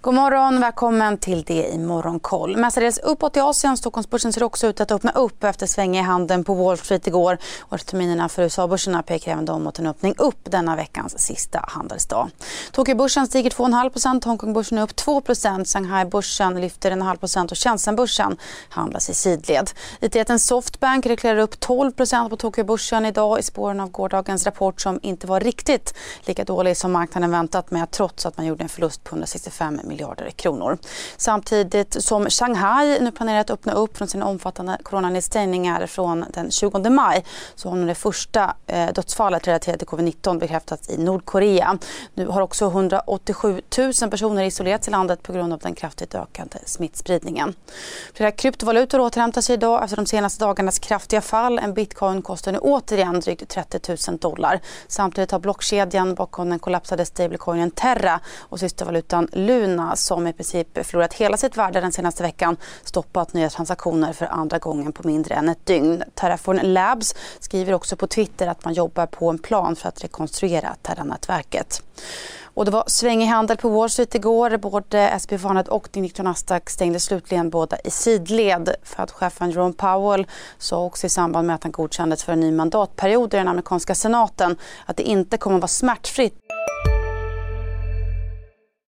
God morgon, välkommen till det i Morgonkoll. Mestadels uppåt i Asien. Stockholmsbörsen ser också ut att öppna upp efter sväng i handeln på Wall Street igår. Och terminerna för USA-börserna pekar även de mot en öppning upp denna veckans sista handelsdag. Tokyobörsen stiger 2,5 Hongkongbörsen är upp 2% Shanghai-börsen lyfter 1,5% och Shenzhenbörsen handlas i sidled. IT-jätten Softbank reklarerar upp 12% på Tokyobörsen idag i spåren av gårdagens rapport som inte var riktigt lika dålig som marknaden väntat med trots att man gjorde en förlust på 165 miljarder kronor. Samtidigt som Shanghai nu planerar att öppna upp från sina omfattande coronanedstängningar från den 20 maj så har nu det första eh, dödsfallet relaterat till covid-19 bekräftats i Nordkorea. Nu har också 187 000 personer isolerats i landet på grund av den kraftigt ökande smittspridningen. Flera kryptovalutor återhämtar sig idag efter de senaste dagarnas kraftiga fall. En bitcoin kostar nu återigen drygt 30 000 dollar. Samtidigt har blockkedjan bakom den kollapsade stablecoinen Terra och systervalutan Luna som i princip förlorat hela sitt värde den senaste veckan stoppat nya transaktioner för andra gången på mindre än ett dygn. Terraform Labs skriver också på Twitter att man jobbar på en plan för att rekonstruera Terra-nätverket. Och det var svängig handel på Wall Street igår. Både S&P 500 och Nikkei Nasdaq stängde slutligen båda i sidled. För att chefen Jerome Powell sa också i samband med att han godkändes för en ny mandatperiod i den amerikanska senaten att det inte kommer att vara smärtfritt.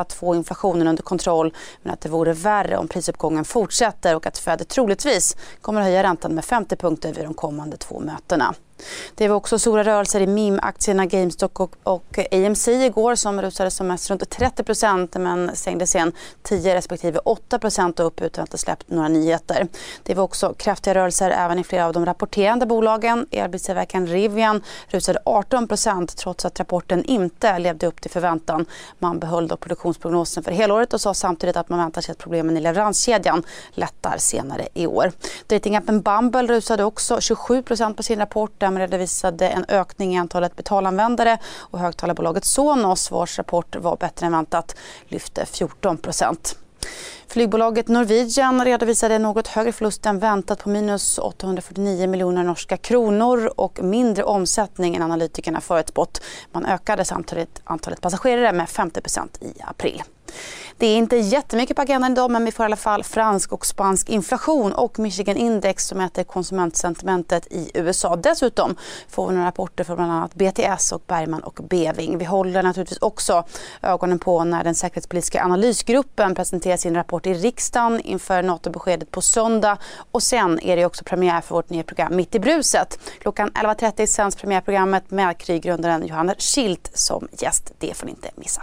att få inflationen under kontroll men att det vore värre om prisuppgången fortsätter och att Fed troligtvis kommer att höja räntan med 50 punkter vid de kommande två mötena. Det var också stora rörelser i MIM-aktierna GameStop och, och AMC igår som rusade som mest runt 30% men stängde sen 10 respektive 8% upp utan att det släppt några nyheter. Det var också kraftiga rörelser även i flera av de rapporterande bolagen. Elbilstillverkaren Rivian rusade 18% trots att rapporten inte levde upp till förväntan. Man behöll dock produktionsprognosen för helåret och sa samtidigt att man väntar sig att problemen i leveranskedjan lättar senare i år. Datingappen Bumble rusade också 27% på sin rapport Fem redovisade en ökning i antalet betalanvändare och högtalarbolaget Sonos vars rapport var bättre än väntat lyfte 14% Flygbolaget Norwegian redovisade en något högre förlust än väntat på minus 849 miljoner norska kronor och mindre omsättning än analytikerna förutspått. Man ökade samtidigt antalet passagerare med 50% i april. Det är inte jättemycket på agendan idag men vi får i alla fall fransk och spansk inflation och Michigan Index som mäter konsumentsentimentet i USA. Dessutom får vi några rapporter från bland annat BTS och Bergman och Beving. Vi håller naturligtvis också ögonen på när den säkerhetspolitiska analysgruppen presenterar sin rapport i riksdagen inför NATO-beskedet på söndag. Och sen är det också premiär för vårt nya program Mitt i bruset. Klockan 11.30 sänds premiärprogrammet med Kry-grundaren Johanna Schildt som gäst. Det får ni inte missa.